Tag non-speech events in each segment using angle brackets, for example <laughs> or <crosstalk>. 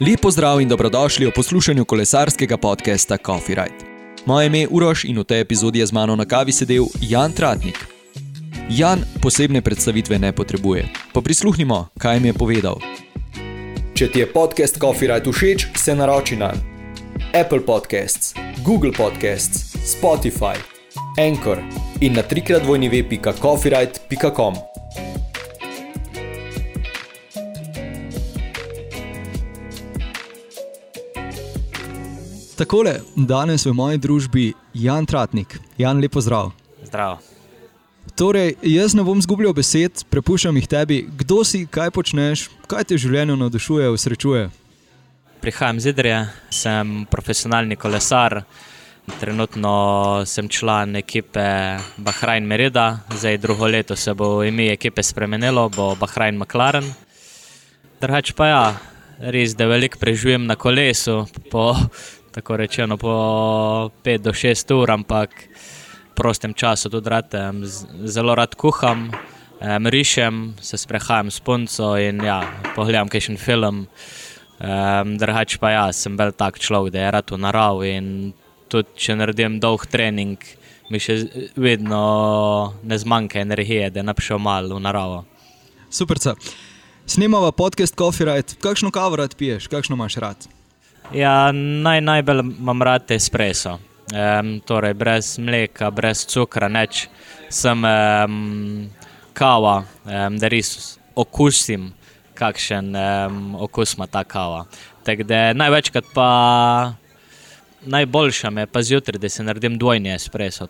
Lepo zdrav in dobrodošli v poslušanju kolesarskega podcasta Coffee Ride. Moje ime je Uroš in v tej epizodi je z mano na kavi sedel Jan Tratnik. Jan posebne predstavitve ne potrebuje, pa prisluhnimo, kaj mi je povedal. Če ti je podcast Coffee Ride všeč, se naroči na Apple Podcasts, Google Podcasts, Spotify, Anchor in na trikrat vojni web.coffeeride.com. Takole, danes v moji družbi Jan Tratnik. Jan, lepo zdrav. Zdravo. Torej, jaz ne bom zgubljal besed, prepuščam jih tebi. Kdo si, kaj počneš, kaj te v življenju navdušuje, usrečuje? Prihajam iz Idrije, sem profesionalni kolesar. Trenutno sem član ekipe Bahrajn Merida, zdaj drugo leto se bo ime ekipe spremenilo, bo Bahrajn McLaren. Drugač pa ja, res da veliko preživim na kolesu, po tako rečeno po 5 do 6 ur, ampak v prostem času tudi radem, zelo rad kuham, um, rišem, se sprehajam s punco in ja, pogledam kakšen film. Um, Drugač pa ja, sem bil tak človek, da je rad v naravi in tudi če naredim dolg trening, mi še vedno ne zmanjka energije, da ne bi šel malo v naravo. Super. Snemava podcast Coffee Ride. Kakšno kavo rad piješ, kakšno imaš rad? Ja, naj, najbolj imam rad espreso. Um, torej, brez mleka, brez cukra, neč sem um, kava, um, da res okusim, kakšen um, okus ima ta kava. Da, največkrat pa najboljša me pa zjutraj, da se naredim dvojni espreso.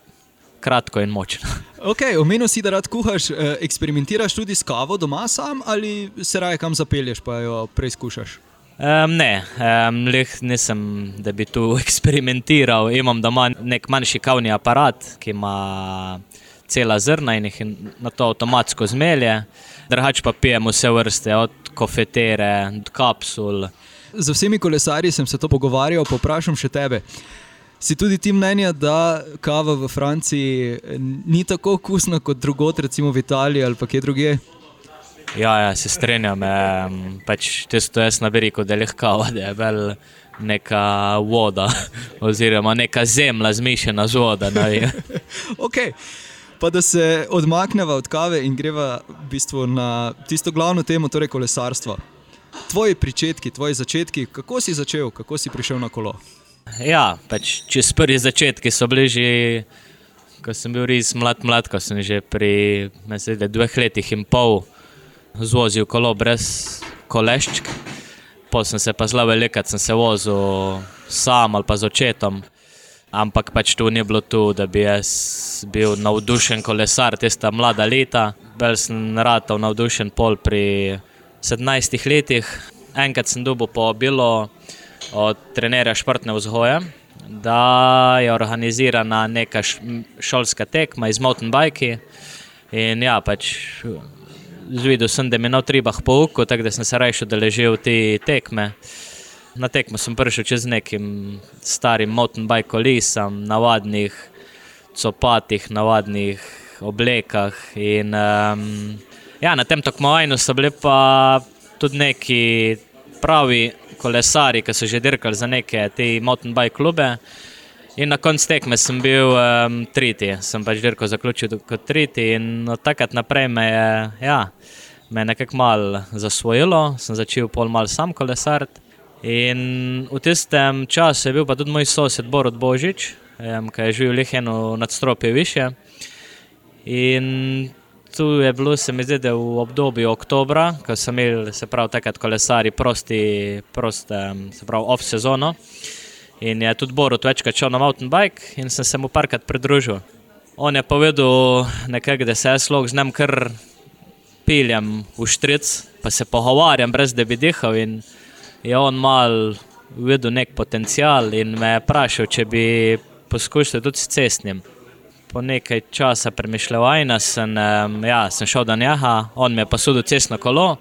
Kratko in močno. <laughs> Okay, Omenil si, da rad kuhaš, eh, eksperimentiraš tudi s kavo doma sam ali se raje kam zapelješ, pa jo preizkušaš? Um, ne, um, leh nisem, da bi tu <laughs> eksperimentiral. Imam doma nek manjši kavni aparat, ki ima cela zrna in jih na to avtomatsko zmelje. Drugač pa pijem vse vrste, od kofetere do kapsul. Z vsemi kolesarji sem se to pogovarjal, poprašam še tebe. Si tudi ti mnenja, da kava v Franciji ni tako okusna kot drugot, recimo v Italiji ali pa kje drugje? Ja, ja se strinjam. Pač tisto jaz na veriku, da je lahko, da je bil neka voda, <laughs> oziroma neka zemlja zmišljena z vodo. <laughs> okay. Pa da se odmaknemo od kave in greva v bistvu na tisto glavno temo, torej kolesarstvo. Tvoji začetki, tvoji začetki, kako si začel, kako si prišel na kolo? Ja, pač čez prvi začetki so bili že, ko sem bil res mlad, mlad, ko sem že pri mislim, dveh letih in pol zvozil kolo brez koleščk. Potem sem se pa zelo veliko, sem se vozil sam ali pa z očetom. Ampak pač tu ni bilo tu, da bi jaz bil navdušen kolesar, tista mlada leta. Bil sem rad navdušen pol pri 17 letih. Enkrat sem dobil povabilo od trenerja športne vzgoje, da je organizirana neka šolska tekma iz mountain bike. In ja, pač zvedel sem, da mi je na tribah pouko, tako da sem se raje udeležil te tekme. Na tekmo sem prišel čez nekim starim mountain bike kolesom, navadnih copatih, navadnih oblekah. In, um, ja, na tem tekmovanju so bili pa tudi neki pravi kolesari, ki so že dirkali za neke te mountain bike klube. In na koncu tekme sem bil um, tretji, sem pač dirko zaključil kot tretji. In od takrat naprej me je, ja, me je nekako malo zasvojilo, sem začel pol mal sam kolesariti. In v tistem času je bil pa tudi moj sosed Borod Božič, um, ki je živel le eno nadstropje više. In tu je bilo, se mi zdi, da v obdobju oktobra, ko sem imel, se pravi, takrat kolesari prosti, proste, se pravi, off sezono. In je tudi Borut večkrat šel na mountain bike in sem se mu parkrat pridružil. On je povedal, nekaj, da se jaz lahko z njim kar piljem v štric, pa se pogovarjam, brez da bi dihal. In je on mal videl nek potencial in me je vprašal, če bi poskušal tudi s cestnim. Po nekaj časa premišljanja sem, ja, sem šel do njega, on mi je posodil cestno kolo.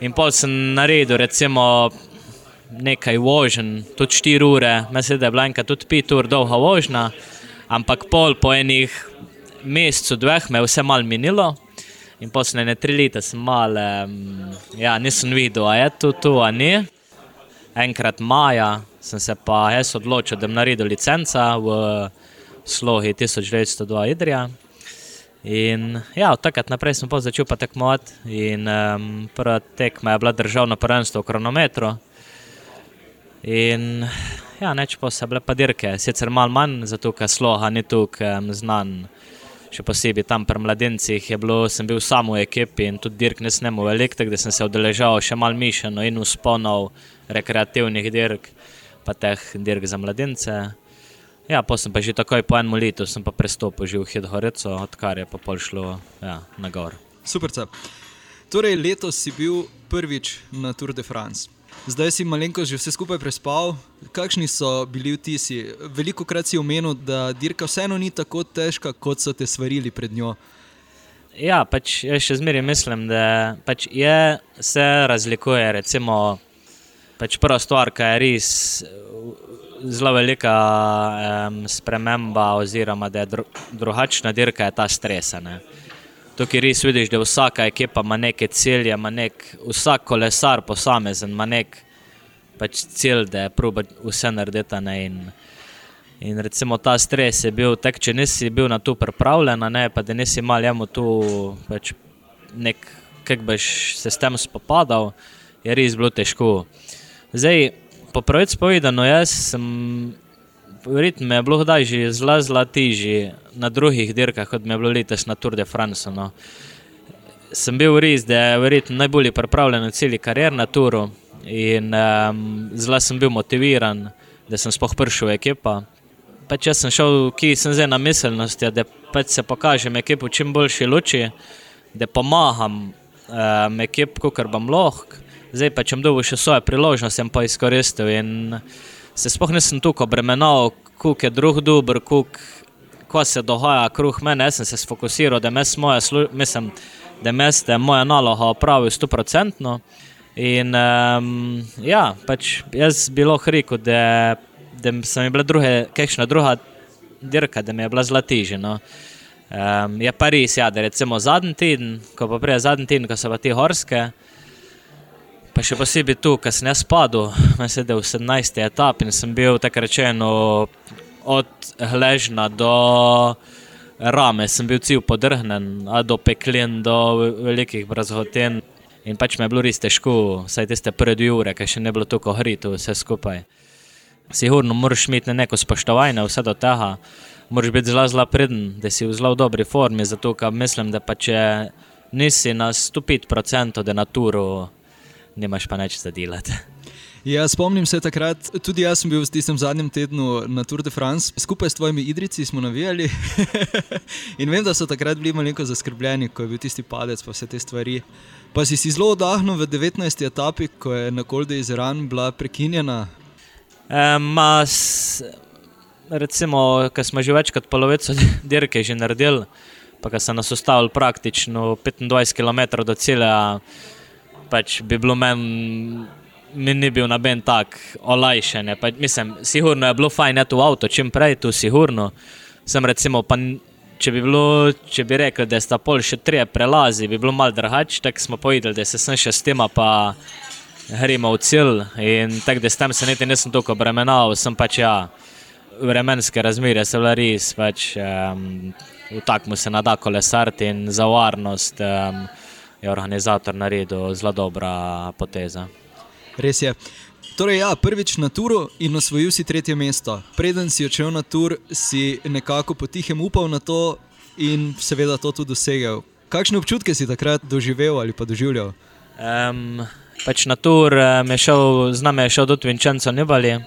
In pol sem naredil, recimo, nekaj vožen, tudi 4 ure, mislim, da je bila enkrat tudi 5 ur dolga vožnja, ampak pol po enih mesecih, dveh me je vse mal minilo. In posle ne tri leta sem mal, ja, nisem videl, a je to tu, a ni. enkrat maja sem se pa jaz odločil, da bom naredil licenca v slohi 1902 Idrija. In ja, od takrat naprej sem pa začel pa tekmovati. In um, prva tekma je bila državno prvenstvo v kronometru. In ja, neč pa so bile pa dirke, sicer malo manj, zato ker sloha ni tukaj um, znan. Še posebej tam pri mladencih je bilo, sem bil samo v ekipi in tudi dirk ne snemo velik, tako da sem se odeležal še malo mišljeno in usponov rekreativnih dirk, pa teh dirk za mladence. Ja, pa sem pa že takoj po enem letu, sem pa prestopil že v Hidhorico, odkar je pa pol šlo ja, na gor. Super. Torej, letos si bil prvič na Tour de France. Zdaj si malenko že vse skupaj prespal. Kakšni so bili vtisi? Veliko krat si omenil, da dirka vseeno ni tako težka, kot so te svarili pred njo. Ja, pač jaz še zmeraj mislim, da pač je, se razlikuje. Recimo, pač prva stvar, ki je res zelo velika um, sprememba, oziroma da je dru, drugačna dirka, je ta stres. Tukaj res vidiš, da vsaka ekipa ima neke cilje, ima nek, vsak kolesar posamezen ima nek pač cilj, da je proba vse narediti. In, in recimo ta stres je bil tak, če nisi bil na to pripravljen, ne, pa da nisi imel jemu tu pač nek, kako boš se s tem spopadal, je res bilo težko. Zdaj, po pravici povedano, jaz sem, verjetno me je bilo kdaj že zelo, zelo težje na drugih dirkah, kot mi je bilo letos na Tour de France. No. Sem bil res, da je verjetno najbolje pripravljen na celi karier na Touru in um, zelo sem bil motiviran, da sem spoh prišel v ekipa. Pač jaz sem šel, ki sem zdaj na miselnosti, da pač se pokažem ekipu čim boljši luči, da pomagam um, ekipu, kar bom lahko zdaj pa če bom dobil še svoje priložnosti, sem pa izkoristil. In se sploh nisem tukaj obremenil, kuk je drug dober, kuk, ko se dogaja kruh mene. Jaz sem se sfokusiral, da mes moja, mislim, da mes je moja naloga opravil stoprocentno. In um, ja, pač jaz bi lahko rekel, da, da sem bila druge, kakšna druga dirka, da mi je bila zlatižena. No. Um, je pa res, ja, da recimo zadnji teden, ko pa prej zadnji teden, ko so pa ti horske, Pa še posebej tu, ker sem jaz padel, mislim, da v 17. etapi in sem bil tako rečeno od hležna do rame, sem bil cel podrhnen, do peklin, do velikih brazgoten. In pač mi je bilo res težko, saj tiste prve dve ure, ker še ne bilo tako hrito vse skupaj. Sigurno moraš imeti neko spoštovanje vse do tega, moraš biti zelo, zelo preden, da si v zelo dobri formi, zato ker mislim, da pa če nisi na 105% denaturo, nimaš pa nič za delati. Ja, spomnim se takrat, tudi jaz sem bil v tistem zadnjem tednu na Tour de France, skupaj s tvojimi idrici smo navijali. <laughs> in vem, da so takrat bili malo zaskrbljeni, ko je bil tisti padec, pa vse te stvari. Pa si si zelo oddahnil v 19. etapi, ko je na Kolde iz Iran bila prekinjena. Um, recimo, ker smo že več kot polovico <laughs> dirke že naredili, pa ker so nas ustavili praktično 25 km do cilja pač bi bilo meni, mi ni bil noben tak olajšan. Mislim, sigurno je bilo fajn, da je tu avto, čim prej tu sigurno. Sem recimo, pa, če, bi bilo, če bi rekel, da sta pol še tri prelazi, bi bilo mal drugače, tako smo povedali, da se sem še s tem pa gremo v cilj in tako da s tem se niti nisem toliko bremenal, sem pač ja, vremenske razmere so bile res, pač um, v takmu se nada kolesarti in za varnost. Um, je organizator naredil zelo dobra poteza. Res je. Torej, ja, prvič na turu in osvojil si tretje mesto. Preden si odšel na tur, si nekako potihem upal na to in seveda to tudi dosegel. Kakšne občutke si takrat doživel ali pa doživljal? Um, pač na tur je šel, z nami je šel tudi Vincenzo Nibali,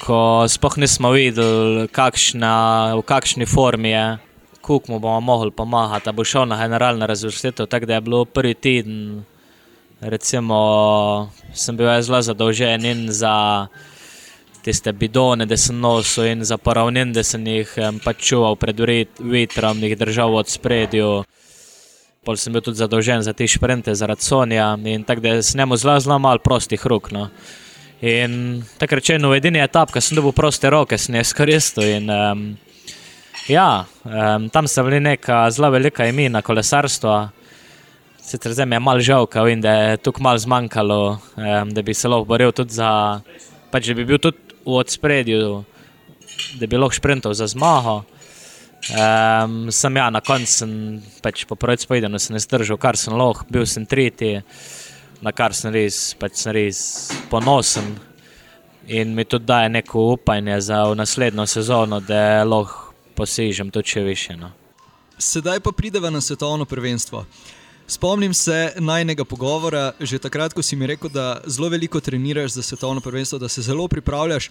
ko sploh nismo videli, kakšna, v kakšni formi je kako mu bomo mogli pomagati, da bo šel na generalno razvrstitev. Tako da je bilo prvi teden, recimo, sem bil zelo zadolžen in za tiste bidone, da sem nosil in za poravnin, da sem jih pač čuval pred vetrom, jih držal od spredju. Pol sem bil tudi zadolžen za te šprinte, zaradi Sonja in tako da sem njemu zelo, zelo malo prostih rok. No. In tako rečeno, v edini etapi, ko sem dobil proste roke, sem jih izkoristil. Um, Ja, um, tam so bili neka zelo velika imena kolesarstva. Sicer zdaj mi je malo žal, ker vem, da je tukaj malo zmanjkalo, um, da bi se lahko boril tudi za, pač da bi bil tudi v odspredju, da bi lahko šprintal za zmago. Um, sem ja, na koncu, pač po prvem spojedu, se ne zdržal, kar sem lahko, bil sem tretji, na kar sem res, pač sem res ponosen. In mi tudi daje neko upanje za naslednjo sezono, da lahko posežem tudi še više. No. Sedaj pa prideva na svetovno prvenstvo. Spomnim se najnega pogovora, že takrat, ko si mi rekel, da zelo veliko treniraš za svetovno prvenstvo, da se zelo pripravljaš.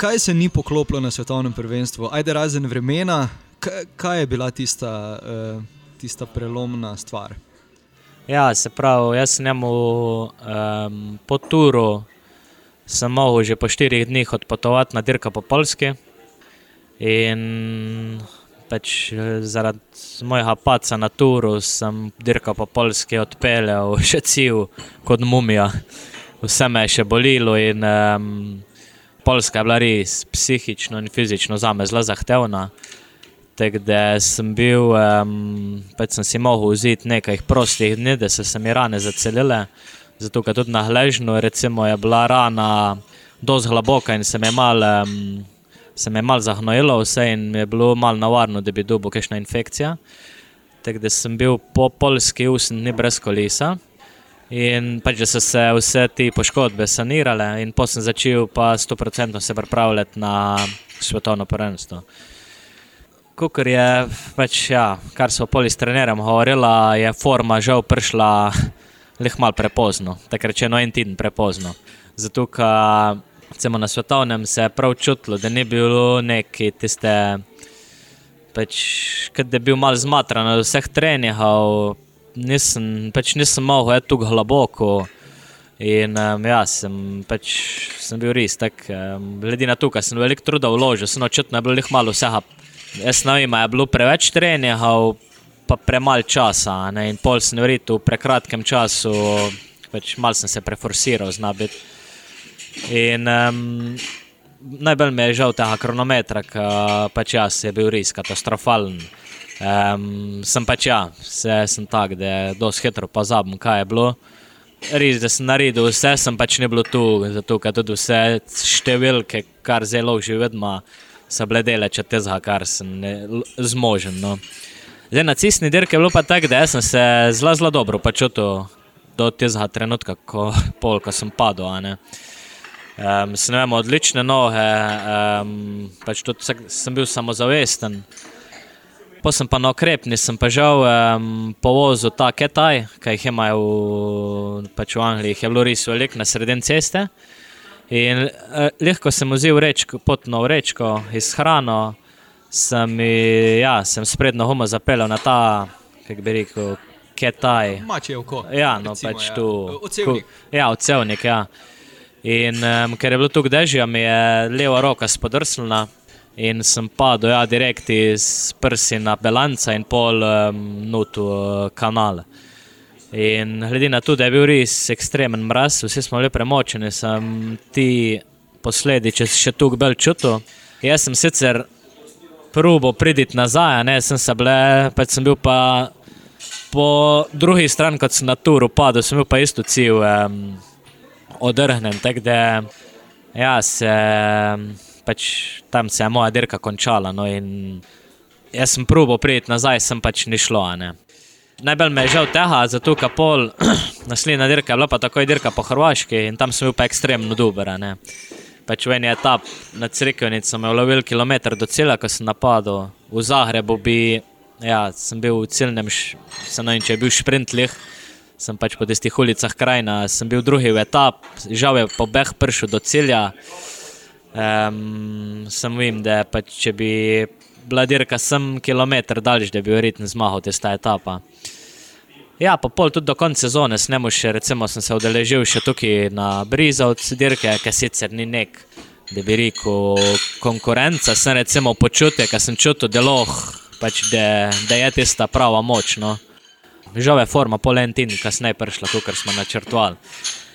Kaj se ni poklopilo na svetovnem prvenstvu? Ajde, razen vremena, kaj je bila tista, uh, tista prelomna stvar? Ja, se pravi, jaz sem njemu um, po turu, sem mogel že po štirih dneh odpotovati na dirka po Polski. In pač zaradi mojega paca na turu sem dirkal po Polski odpeljal <laughs> še cel kot mumija. Vse me je še bolilo in um, Poljska je bila res psihično in fizično za me zelo zahtevna. Tako da sem bil, um, pač sem si mogel vzeti nekaj prostih dni, da so se mi rane zacelile. Zato, ker tudi na hležnu recimo, je bila rana dosti globoka in se mi je mal, um, mal zahnojilo vse in je bilo mal navarno, da bi dobil kakšna infekcija. Tako da sem bil po polski usni brez kolesa. In pač, da so se vse te poškodbe sanirale, in potem sem začel pa 100% se pripravljati na svetovno prvenstvo. Kukor je, pač, ja, kar so poli s trenerjem govorili, je forma žal prišla leh malo prepozno, tako rečeno en teden prepozno. Zato, ker na svetovnem se je prav čutilo, da ni bilo neki tiste, pač, da je bil mal zmatran od vseh treningov nisem, pač nisem mogel iti tako globoko. In um, ja, sem, pač, sem bil res tak, um, glede na to, da sem veliko truda vložil, sem očitno bilo jih malo vsega. Jaz ne vem, je bilo preveč treningov, pa premalo časa. Ne? In pol sem verjel v prekratkem času, pač malo sem se preforsiral, znabiti. In um, najbolj mi je žal tega kronometra, ker pač jaz je bil res katastrofalen. Um, sem pač ja, vse sem tak, da je dosti hitro pozabim, kaj je bilo. Res, da sem naredil vse, sem pač ne bil tu, zato ker tudi vse številke, kar zelo vedno, so bile deleče tega, kar sem zmožen. No. Zdaj, na cestni dirki je bilo pa tako, da sem se zelo, zelo dobro počutil do tega trenutka, ko, pol, ko sem padel. Um, sem imel odlične noge, um, pač tudi sem bil samozavesten. Pa sem pa na okrepni, sem pa žal um, povozil ta Kitaj, ki jih imajo v, pač v Angliji, je bilo res veliko na sredini ceste. In uh, lahko sem vzel rečko, potno rečko iz hrano, sem, ja, sem sprednjo humo zapeljal na ta, kako bi rekel, Kitaj. Mače oko. Ja, no recimo, pač ja. tu. Odsevnik. Ja, odsevnik, ja. In um, ker je bilo tu dežja, mi je leva roka spodrsnila. In sem padel ja, direkt iz prsi na Belanca in pol um, nutu uh, kanala. In glede na to, da je bil res ekstremen mraz, vsi smo bili premočeni, sem ti posledice še tukaj bolj čutil. Jaz sem sicer probo priditi nazaj, ne sem se ble, pač sem bil pa po drugi strani, kot sem na turu padel, sem bil pa isto cel um, odrhnen. Tako da, ja, se. Um, pač tam se je moja dirka končala. No, jaz sem probo priti nazaj, sem pač ni šlo. Najbolj me je žal tega, zato ker pol <clears throat> naslednja dirka je bila pa takoj dirka po Hrvaški in tam sem bil pa ekstremno dober. Pač v eni etapi na Crkvenici sem lovil kilometr do cela, ko sem napadel v Zagrebu. Bi, ja, sem bil v cilnem, se ne vem, če je bil šprintlih. Sem pač po tistih ulicah krajina, sem bil drugi v etapi, žal je po beh prišel do cilja. Um, sem vem, da pa, če bi bila dirka sem kilometr daljši, da bi verjetno zmagal tista etapa. Ja, pa pol tudi do konca sezone, s njemu še, recimo, sem se udeležil še tukaj na Brizovcu dirke, ki sicer ni nek, da bi rekel, konkurenca, sem recimo počutil, ker sem čutil, da, loh, pač, da, da je tista prava moč. No. Žal je forma pol en tin, kasneje prišla, kot smo načrtovali.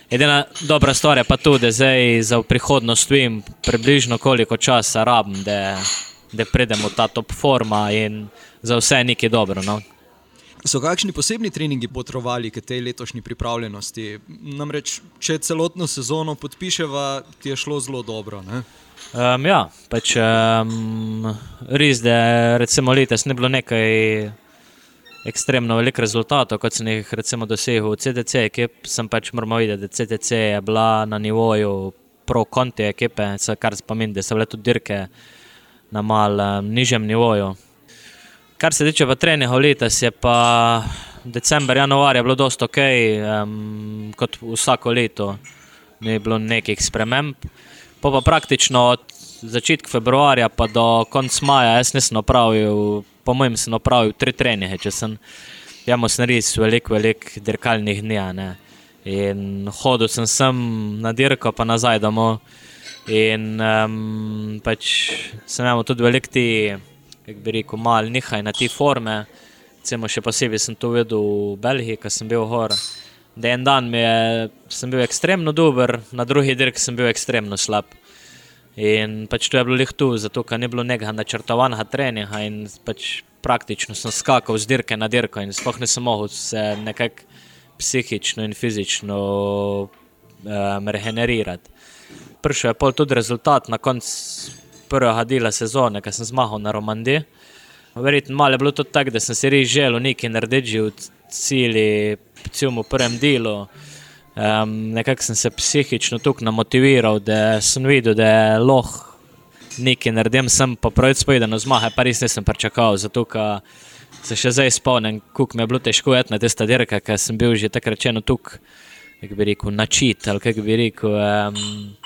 Edina dobra stvar je pa tudi, da zdaj za prihodnost vem, približno koliko časa rabim, da, da pridem v ta top forma in za vse nekaj dobro. No? So kakšni posebni treningi potrovali k tej letošnji pripravljenosti? Namreč, če celotno sezono podpiševa, ti je šlo zelo dobro. Um, ja, pač um, res, da recimo letos ne bilo nekaj ekstremno velikih rezultatov, kot sem jih recimo dosegel v CTC, ki sem pač moral videti, da CTC je bila na nivoju pro-konti ekipe, kar pomeni, da so bile tudi dirke na malem nižjem nivoju. Kar se tiče treninga letos, je pa decembr, januar je bilo dosta ok, um, kot vsako leto, ni bilo nekih sprememb. Pa pa praktično od začetka februarja pa do konca maja, jaz nisem opravil, mojem, sem opravil tri treninge, če sem. Jamo sem res velik, velik dirkalnih dni. In hodil sem sem na dirko, pa nazaj domov. In um, pač sem imel tudi velik ti kako bi rekel, malo nehaj na te forme. Cemo še posebej sem to videl v Belgiji, ko sem bil gor. Da en dan je, sem bil ekstremno dober, na drugi dirki sem bil ekstremno slab. In pač to je bilo lehto, zato ker ni bilo nekega načrtovanega treninga in pač praktično sem skakal z dirke na dirko in sploh nisem mogel se nekako psihično in fizično um, regenerirati. Prišel je pol tudi rezultat na koncu prvega dela sezone, ki sem zmagal na Romandiji. Verjetno malo je bilo tudi tako, da sem si res želel nekaj narediti v cilju, v prvem delu. Um, nekako sem se psihično tukaj namotiviral, da sem videl, da je lahko nekaj naredim, sem pa pravi spovedano zmage, pa res nisem pričakoval, zato se še zdaj spomnim, kako mi je bilo težko jeti na tista dirka, ker sem bil že takrat rečeno tukaj, kako bi rekel, načit ali kako bi rekel. Um,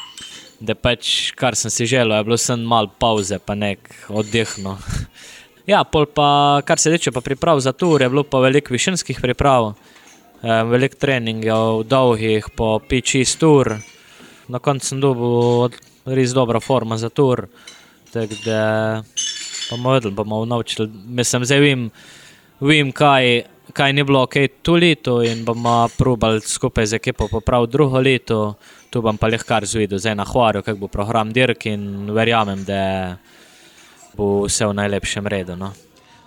da pač kar sem si želel, je bilo samo malo pauze, pa nek oddihno. <laughs> ja, pol pa kar se tiče priprav za tur, je bilo pa veliko višinskih priprav, eh, veliko treningov, dolgih, po piči tur. Na koncu sem dobil res dobro formo za tur. Tako da bomo vedeli, bomo naučili. Mislim, zdaj vem, vem kaj, kaj ni bilo ok to leto in bomo probali skupaj z ekipo popraviti drugo leto tu bom pa lahko kar zvedel, zdaj na Hvarju, kako bo program dirk in verjamem, da bo vse v najlepšem redu. No.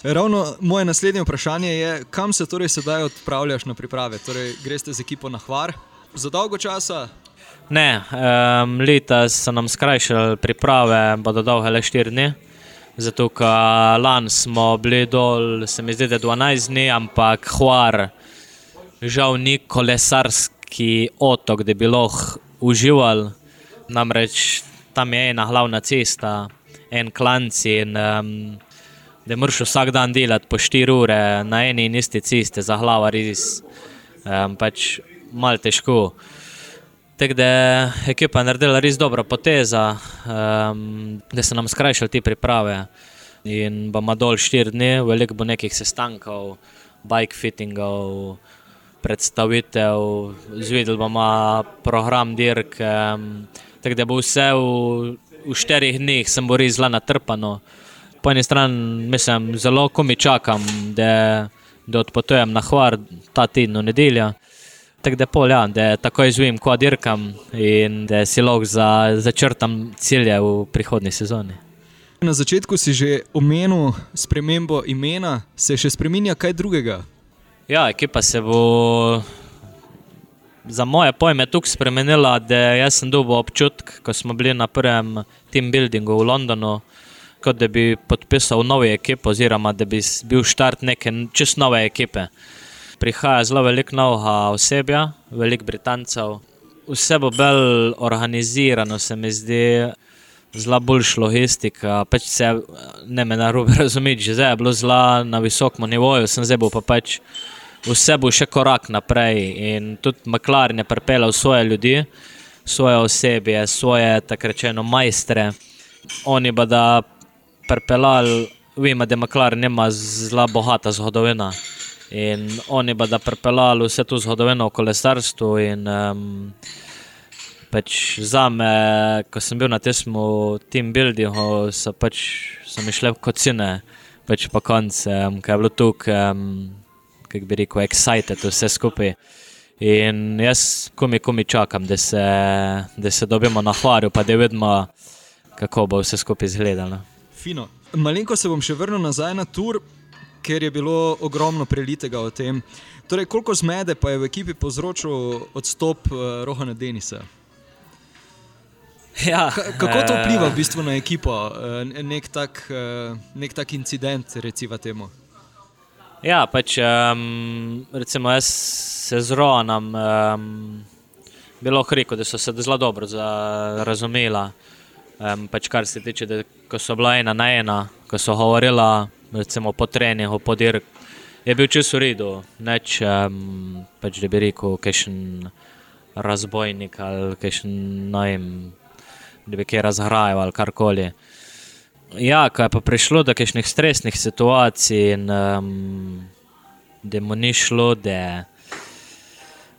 Ravno moje naslednje vprašanje je, kam se torej sedaj odpravljaš na priprave? Torej, greš z ekipo na Hvar za dolgo časa? Ne, um, leta so nam skrajšali priprave, bodo dolge le 4 dni. Zato, ker lani smo bili dol, se mi zdi, da 12 dni, ampak Hvar, žal, ni kolesarski otok, da bi lahko uživali. Namreč tam je ena glavna cesta, en klanc in um, da moraš vsak dan delati po 4 ure na eni in isti cesti, za glava res um, pač malo težko. Tako da je ekipa naredila res dobro poteza, um, da so nam skrajšali te priprave. In bomo dol 4 dni, veliko bo nekih sestankov, bike fittingov predstavitev, zvedeli bomo program dirk. Um, tako da bo vse v, v štirih dneh, sem bo res zelo natrpano. Po eni strani mislim, zelo komi čakam, da, da odpotujem na Hvar ta teden, nedelja. Tako da pol, ja, da tako izvim, ko dirkam in da si lahko za, začrtam cilje v prihodnji sezoni. Na začetku si že omenil spremembo imena, se še spremenja kaj drugega? Ja, ekipa se bo za moje pojme tukaj spremenila, da sem dobil občutek, ko smo bili na prvem team buildingu v Londonu, kot da bi podpisal novo ekipo, oziroma da bi bil štart neke čist nove ekipe. Prihaja zelo veliko novega osebja, veliko Britancev. Vse bo bolj organizirano, se mi zdi, zelo boljša logistika. Pač se ne me narobe <laughs> razumeti, že zdaj je bilo zelo na visokem nivoju, sem zdaj pa pač vse bo še korak naprej. In tudi McLaren je pripeljal svoje ljudi, svoje osebje, svoje tako rečeno majstre. Oni pa da pripeljali, vemo, da ima zelo bogata zgodovina. In oni pa da pripeljali vse to zgodovino v kolesarstvu. In, um, pač za me, ko sem bil na tem team buildingu, so pač mi šle kot cene, pač pa konc, um, kaj je bilo tukaj. Um, kako bi rekel, excited vse skupaj. In jaz, ko mi, ko mi čakam, da se, da se dobimo na hvarju, pa da vidimo, kako bo vse skupaj izgledalo. Fino. Malenko se bom še vrnil nazaj na tur. ker je bilo ogromno prelitega o tem. Torej, koliko zmede pa je v ekipi povzročil odstop uh, Rohana Denisa? Ja, kako to vpliva v bistvu na ekipo, uh, nek, tak, uh, nek tak incident, recimo temu? Ja, pač, um, recimo, jaz se z Rohanom um, bilo rekel, da so se zelo dobro razumela. Um, pač kar se tiče, da so bila ena na ena, ko so govorila recimo, po treningu, po dirku, je bil čisto v redu. Neč, um, pač, da bi rekel, kakšen razbojnik ali kakšen najem, da bi kaj razhrajal ali karkoli. Ja, ko je pa prišlo do kakšnih stresnih situacij, in, um, da mu ni šlo, da,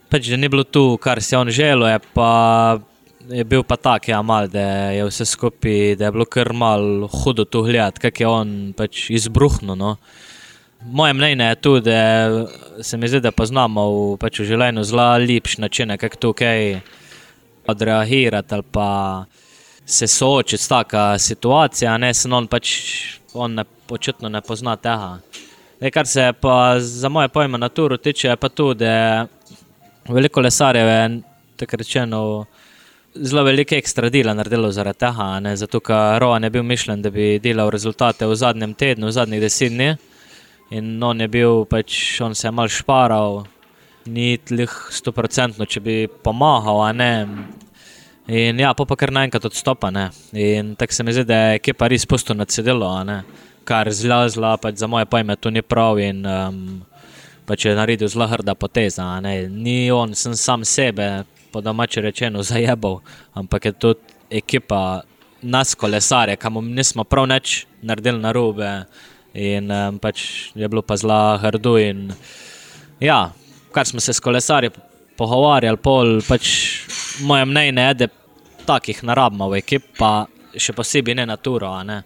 pač, da ni bilo tu, kar si on želel, je pa je bil pa tak, ja, mal, da je vse skupaj, da je bilo kar mal hudo tu gledati, kako je on pač izbruhnil. No. Moje mnenje je tudi, da se mi zdi, da poznamo v, pač v življenju zelo lepš način, kako tukaj odreagirati ali pa se soočiti s taka situacija, ne se on pač, on ne, očitno ne pozna tega. E, kar se pa za moje pojme naturo tiče, je pa tudi, da veliko lesarjev je tako rečeno zelo velike ekstra dela naredilo zaradi tega, ne? zato ker Rohan je bil mišljen, da bi delal rezultate v zadnjem tednu, v zadnjih deset dni. In on je bil, pač on se je mal šparal, ni tlih sto procentno, če bi pomagal, a ne. In ja, pa pa kar naenkrat odstopa, ne. In tako se mi zdi, da je ekipa res pusto nadsedelo. Kar zla, zla, pač za moje pojme to ni prav in um, pač je naredil zelo hrda poteza. Ni on, sem sam sebe, po domači rečeno, zajebal, ampak je to ekipa nas, kolesare, kam nismo prav nič naredili na robe. In um, pač je bilo pa zelo hrdo. In, ja, kar smo se s kolesarji pogovarjali, pol, pač moje mnenje je, da takih narabimo v ekipi, pa še posebej ne na turo. Ne.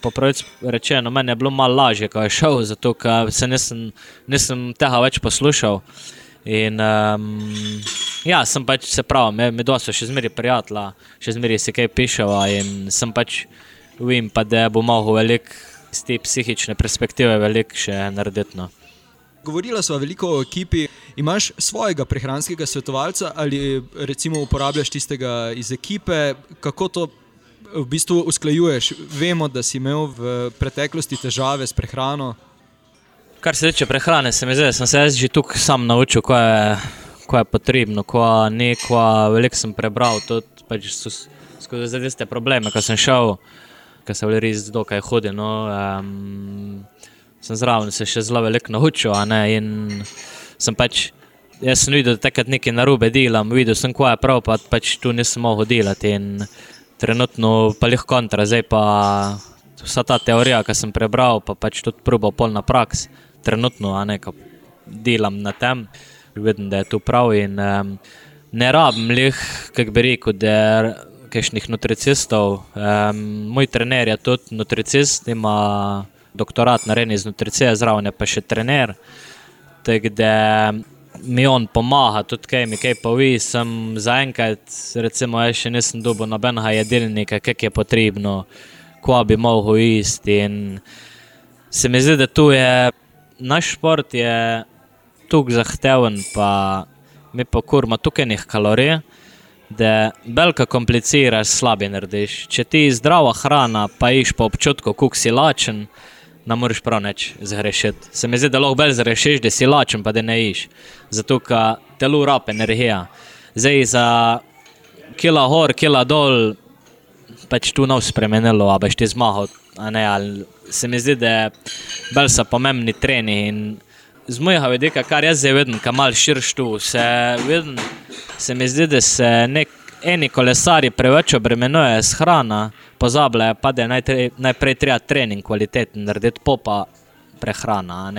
Po pravici rečeno, meni je bilo malo lažje, ko je šel, zato se nisem, nisem tega več poslušal. In, um, ja, sem pač se pravi, me, me dosto še zmeri prijatelja, še zmeri se kaj piševa in sem pač vem pa, da bo mogel velik z te psihične perspektive velik še narediti. No. Govorila sva veliko o ekipi. Imaš svojega prehranskega svetovalca ali recimo uporabljaš tistega iz ekipe, kako to v bistvu usklajuješ? Vemo, da si imel v preteklosti težave s prehrano. Kar se tiče prehrane, se mi zdi, da sem se že tukaj sam naučil, ko je, ko je potrebno, ko ne, ko veliko sem prebral, tudi pač skozi te probleme, ko sem šel, ko sem res dokaj hodil. No, um, sem zraven se še zelo veliko naučil. In sem pač, jaz sem videl, da takrat nekaj narobe delam, videl sem, ko je prav, pa pač tu nisem mogel delati. In trenutno pa jih kontra, zdaj pa vsa ta teorija, ki sem prebral, pa pač tudi probo polna praksa trenutno, ne delam na tem, vidim, da je to prav. In, um, ne rabim jih, kako bi rekel, da je kakšnih nutricistov. Um, moj trener je tudi nutricist, ima doktorat na reni iz nutricije, zraven je pa še trener. Tako da mi on pomaga, tudi kaj mi kaj povi. Sem zaenkrat, recimo, jaz še nisem dobil nobenega jedilnika, kak je potrebno, ko bi mogel isti. Se mi zdi, da tu je naš šport je tako zahteven, pa mi pa kurma tukaj nekaj kalorij, da belka kompliciraš, slabi narediš. Če ti je zdrava hrana, pa iš po občutku, kuk si lačen, ne moreš prav nič zgrešiti. Se mi zdi, da lahko bolj zgrešiš, da si lačen, pa da ne iš. Zato, ker telo rape energija. Zdaj za kila gor, kila dol, pač tu nov spremenilo, a boš ti zmahal. Se mi zdi, da bolj so pomembni treni. Z mojega vidika, kar jaz zdaj vidim, kam mal širš tu, se, vidim, se mi zdi, da se nek, eni kolesari preveč obremenjujejo s hrano, pozabljajo pa, da je najtre, najprej treba trening kvaliteten narediti, popa prehrana.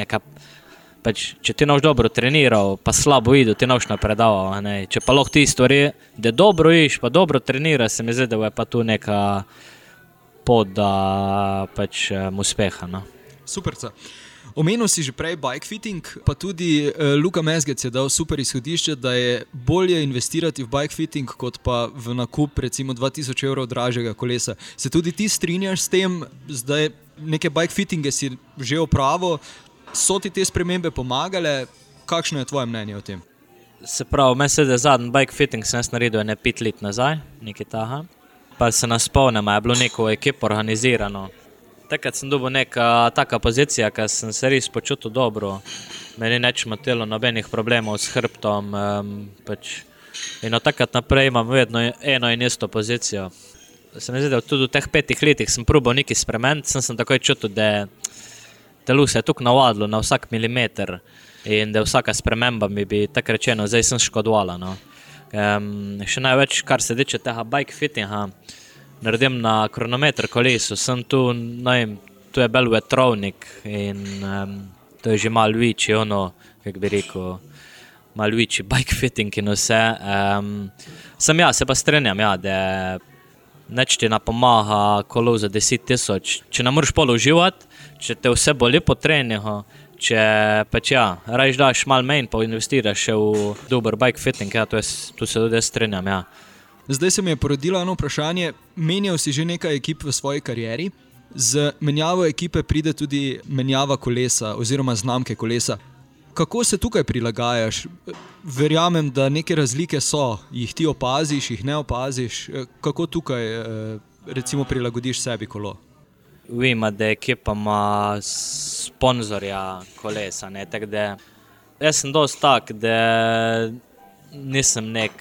Pač, če ti noč dobro treniral, pa slabo videl, ti noč napredaval. Ne? Če pa lahko ti stori, da dobro iš, pa dobro treniraš, se mi zdi, da je pa tu neka pot do pač, um, uspeha. No? Super. Omenil si že prej bike fitting, pa tudi uh, Luka Mezgec je dal super izhodišče, da je bolje investirati v bike fitting, kot pa v nakup recimo 2000 evrov dražjega kolesa. Se tudi ti strinjaš s tem, zdaj neke bike fittinge si že opravil, so ti te spremembe pomagale? Kakšno je tvoje mnenje o tem? Se pravi, meni se je zadnji bike fitting sem naredil ne pet let nazaj, nekaj taha. Pa se nas spomnim, je bilo neko ekipo organizirano. Takrat sem dobil neka taka pozicija, ker sem se res počutil dobro. Meni ni več motilo nobenih problemov s hrbtom. Um, pač. In od takrat naprej imam vedno eno in isto pozicijo. Se mi zdi, da tudi v teh petih letih sem probil nekaj spremeniti, sem, sem takoj čutil, da telo se je tukaj navadilo na vsak milimeter in da vsaka sprememba mi bi tako rečeno, zdaj sem škodovala. No. Um, še največ, kar se tiče tega bike fittinga, naredim na kronometer kolesu, sem tu, najem, tu je bel vetrovnik in um, to je že malo večji, ono, kako bi rekel. Malo večji bike fitting in vse. Um, sem jaz, se pa strinjam, ja, da neč ti napomaga kolo za 10 tisoč. Če ne moreš polo uživati, če te vse boli po treningu, če pač ja, rajš daš malo manj, pa investiraš v dober bike fitting, ja, tu se tudi strinjam. Ja. Zdaj se mi je porodilo eno vprašanje. Menjal si že nekaj ekip v svoji karieri. Z menjavo ekipe pride tudi menjava kolesa oziroma znamke kolesa. Kako se tukaj prilagajaš? Verjamem, da neke razlike so, jih ti opaziš, jih ne opaziš. Kako tukaj recimo, prilagodiš sebi kolo? Vem, da ekipa ima sponzorja kolesa. Jaz sem dosti tak, da nisem nek,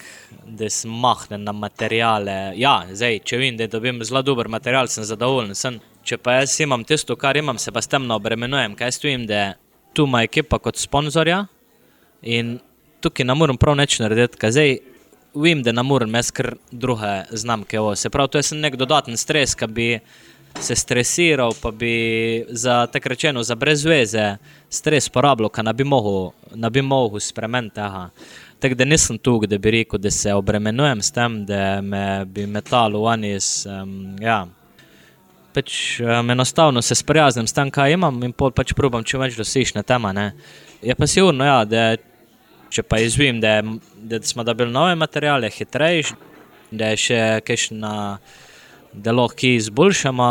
da sem mahnen na materijale. Ja, zdaj, če vem, da dobim zelo dober material, sem zadovoljen. Sem. Če pa jaz imam tisto, kar imam, se pa s tem obremenujem. Kaj stojim, da tu ima ekipa kot sponzorja in tukaj ne morem prav nič narediti, ker zdaj vem, da ne morem jaz kar druge znamke. O. Se pravi, to je nek dodaten stres, ki bi se stresiral, pa bi za tako rečeno, za brezveze stres porabljal, ker ne bi mogel, ne mogel spremeniti tega. Tako da nisem tu, da bi rekel, da se obremenujem s tem, da me bi metalo v anis. Um, ja pač, um, enostavno se sprijaznim s tem, kaj imam, in pol pač probam čim več doseči na tema. Ne. Je pa sigurno, ja, da če pa izvim, da, da smo dobili nove materiale, hitrejši, da je še kajšna, da lahko izboljšamo,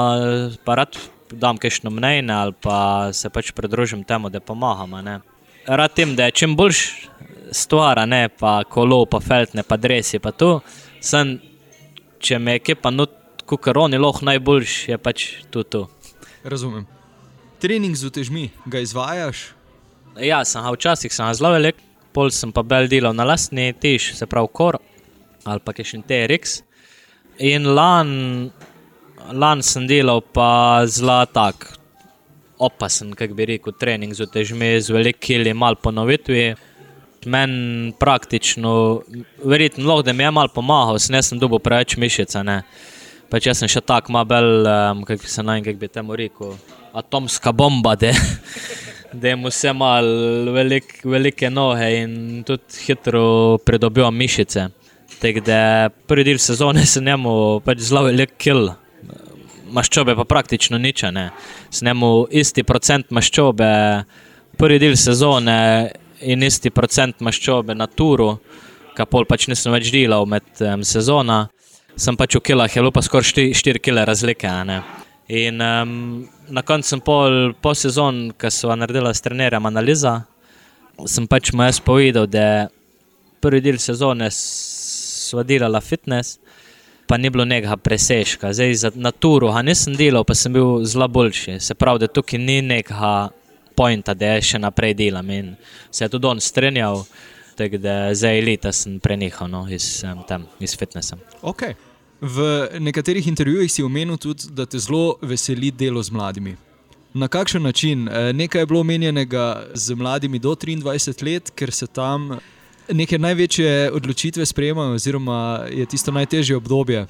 pa rad dam kajšno mnenje ali pa se pač pridružim temu, da pomagamo. Rad tem, da je čim boljš stvar, ne pa kolo, pa feltne, pa dresi, pa tu. Sem, če me je kje pa not kot oni lahko najboljši, je pač to. to. Razumem. Trening z utežmi, ga izvajaš? Ja, sem ga včasih zelo velik, pol sem pa bel delal na lastni tež, se pravi kor ali pa še TRX. In lan, lan sem delal pa zelo tak, opasen, kako bi rekel, trening z utežmi, z velikimi, malo ponovitvi. Meni praktično, verjetno, lahko da mi je malo pomagal, sem dobil preveč mišice. Pač jaz sem še tako malo, um, kako se naj, kako bi temu rekel, atomska bomba, da je mu vse malo velik, velike noge in tudi hitro pridobivam mišice. Tako da prvi del sezone se njemu pač zelo velik kill. Maščobe pa praktično nič, ne. S njemu isti procent maščobe, prvi del sezone in isti procent maščobe na turu, kar pol pač nisem več delal med um, sezona sem pač v kilah, je bilo pa skoraj 4 kile razlike. In um, na koncu sem pol, po sezon, ki so naredila s trenerjem analiza, sem pač mu jaz povedal, da prvi del sezone sva delala fitness, pa ni bilo nekega presežka. Zdaj za naturo ga nisem delal, pa sem bil zelo boljši. Se pravi, da tukaj ni nekega pointa, da je še naprej delam in se je tudi on strinjal. Tako da zdaj leta sem prenehal no, iz, um, tam, iz fitnessa. Okay. V nekaterih intervjujih si omenil tudi, da te zelo veseli delo z mladimi. Na kakšen način? Eh, nekaj je bilo omenjenega z mladimi do 23 let, ker se tam neke največje odločitve sprejemajo, oziroma je tisto najtežje obdobje.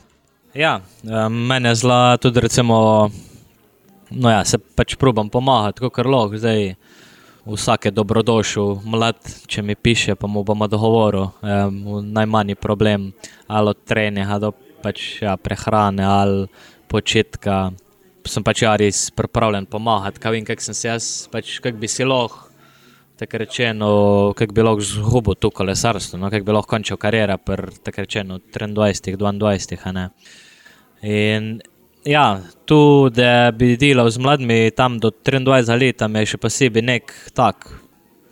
Ja, meni je zelo tudi, recimo, no ja, se pač probujem pomagati, kot lahko. Zdaj, vsak je dobrodošel, mlad, če mi piše, pa mu bomo dogovorili, najmanjši problem, ali od treninga do pač, ja, prehrane ali počitka. Sem pač ja, res pripravljen pomagati, kaj vem, kak sem se jaz, pač, kak bi si lahko, tako rečeno, kak bi lahko zgubil to kolesarstvo, no, kak bi lahko končal kariero, tako rečeno, 23, 22. In ja, tu, da bi delal z mladimi tam do 23 let, je še posebej nek tak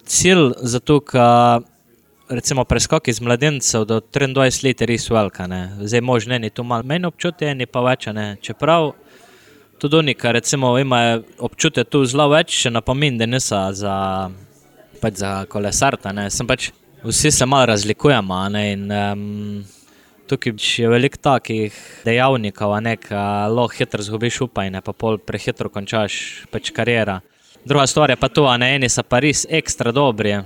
cilj, zato ker recimo preskok iz mladencev do 23 let je res velika. Ne. Zdaj možne je to malo manj občutje, ni pa več. Ne. Čeprav tudi oni, ki imajo občutje tu zelo več, še napomin, da niso za, pač za kolesarta. Ne. Sem pač vsi se malo razlikujemo. Ne, in, um, tukaj je veliko takih dejavnikov, ki lahko hitro zgubiš upanje, pa pol prehitro končaš pač karijera. Druga stvar je pa to, da eni so pa res ekstra dobri,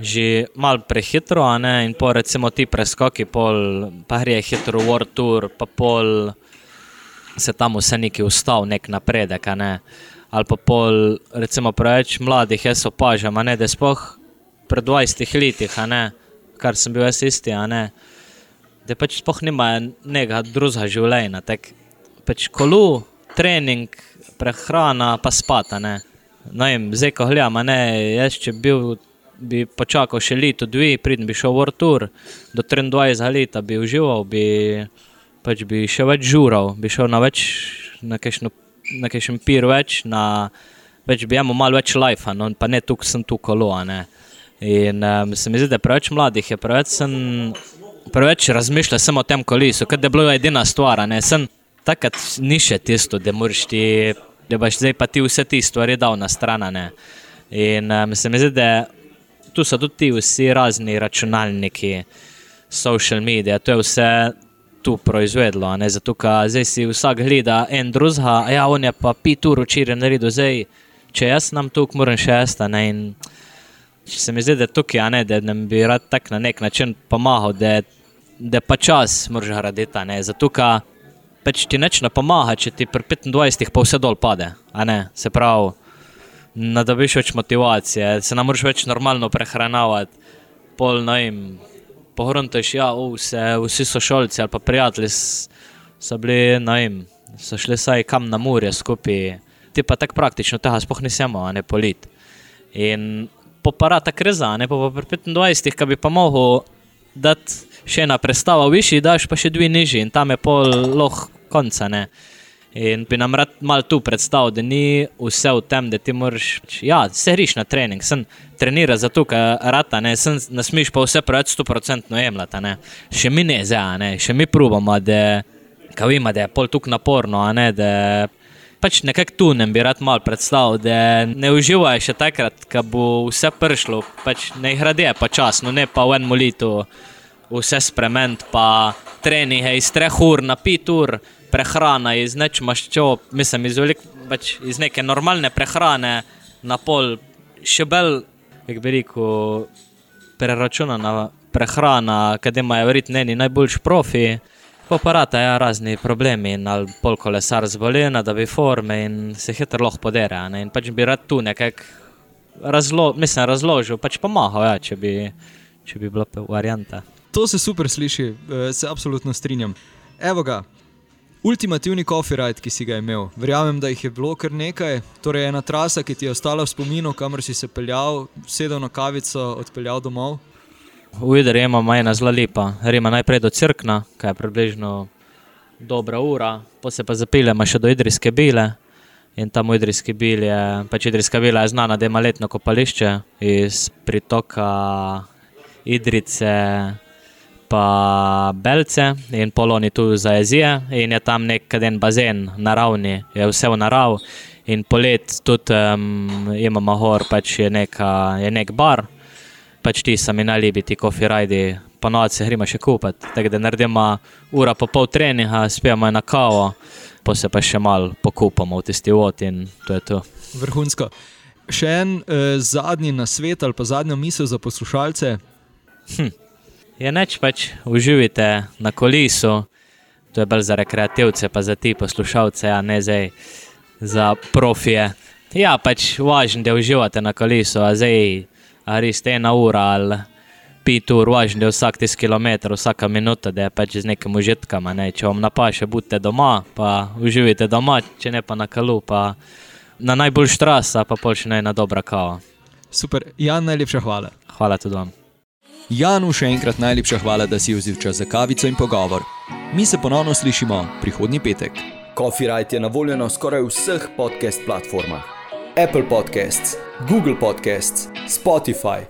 že malo prehitro, in po recimo ti preskoki, pol, pa gre hitro World Tour, pa pol se tam vse neki ustav, nek napredek. Ne? Ali pa pol, recimo, preveč mladih, jaz opažam, da je spoh pred 20 leti, kar sem bil jaz isti, da pač spoh nima nekega drugega življenja. Tak, pač kolu, trening, prehrana, pa spata. Ne? No, in zdaj, ko gledam, ne, jaz če bil, bi počakal še leto, dve, pridem bi šel v Ortur, do 23 let bi užival, bi, pač bi še več žural, bi šel na več, na kakšen pir več, na več bi imel malo več life, no, pa ne tukaj sem tu kolo. In um, se mi zdi, da preveč mladih, je preveč, sem, preveč razmišlja samo o tem kolisu, kot da je bila edina stvar. Takrat ni še tisto, da moraš ti, da boš zdaj pa ti vse te stvari dal na stran. In um, se mi zdi, da tu so tudi ti vsi razni računalniki, social medije, to je vse tu proizvedlo. Ne. Zato, ker zdaj si vsak gleda en drugega, a ja, on je pa pet ur včeraj naredil, zdaj če jaz nam tukaj moram še jaz se mi zdi, da je tukaj, ne, da nam bi rad tak na nek način pomagal, da, da pa čas moraš graditi. Zato, ker pač ti neč ne pomaga, če ti pri 25 pa vse dol pade. Se pravi, da dobiš več motivacije, se nam moraš več normalno prehranjevati, pol noim. Pohruntaš, ja, vse, vsi so šolci ali pa prijatelji so bili, no, jim, so šli saj kam na morje skupaj, ti pa tako praktično tega sploh nismo, a ne polit. In poparata kriza, ne pa pri 25, ki bi pa mogel dati še ena predstava višji, daš pa še dve nižji in tam je pol loh konca. Ne. In bi nam rad mal tu predstavil, da ni vse v tem, da ti moraš, ja, se riš na trening, sem trenira zato, ker rata, ne, sem, ne smeš pa vse preveč 100% jemljati, ne. Še mi ne zdaj, ne, še mi probamo, da, kao ima, da je pol tuk naporno, a ne, da pač nekako tu ne bi rad mal predstavil, da ne uživaj še takrat, ko bo vse prišlo, pač ne grade počasno, ne pa v enem letu vse spremeniti, pa treninge iz treh ur na pet ur, prehrana iz neč maščob, mislim iz, velik, pač iz neke normalne prehrane na pol, še bolj, jak bi rekel, preračunana prehrana, kadar imajo verjetno neki najboljši profi. Poparata je ja, razni problemi in ali pol kolesar zboli, da bi forme in se hitro lahko podere. In pač bi rad tu nekako razlo mislim, razložil, pač pomagal, ja, če, bi, če bi bila varianta. To se super sliši, eh, se absolutno strinjam. Evo ga, ultimativni ride, ki si ga imel. Verjamem, da jih je bilo kar nekaj. Torej, ena trasa, ki ti je ostala v spominu, kamor si se peljal, sedel na kavico, odpeljal domov. V Idri imamo ena zelo lepa, gremo najprej do Cirkna, ki je približno dobra ura, potem se pa zapeljemo še do Idrijske bile. In tam v Idrijski bili je, pač Idrijska bila je znana, da ima letno kopališče iz pritoka Idrice pa Belce in poloni tu za jezije. In je tam nek en bazen naravni, je vse v narav. In polet tudi um, imamo gor, pač je, neka, je nek bar pač ti sami najljubi ti kofi rajdi, ponovadi se gremo še kupiti. Tako da naredimo ura pa pol treninga, spijemo na kavo, pa se pa še malo pokupamo v tisti vod in to je to. Vrhunsko. Še en eh, zadnji nasvet ali pa zadnja misel za poslušalce. Hm. Je neč pač uživite na kolisu, to je bolj za rekreativce, pa za ti poslušalce, a ne zdaj za profije. Ja, pač važno, da uživate na kolisu, a zdaj a res ena ura ali pet ur, važno je vsak tis kilometr, vsaka minuta, da je pač z nekim užitkom. Ne? Če vam napaše, budite doma, pa uživite doma, če ne pa na kalu, pa na najboljši trasa, pa pol še ne ena dobra kava. Super, Jan, najlepša hvala. Hvala tudi vam. Janu še enkrat najlepša hvala, da si vzel čas za kavico in pogovor. Mi se ponovno slišimo prihodnji petek. Copyright je na voljo na skoraj vseh podcast platformah: Apple Podcasts, Google Podcasts, Spotify,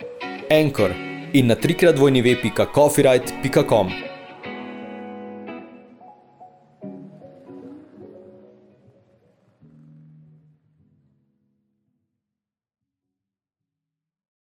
Anchor in na trikrat vojni web.coffeeright.com.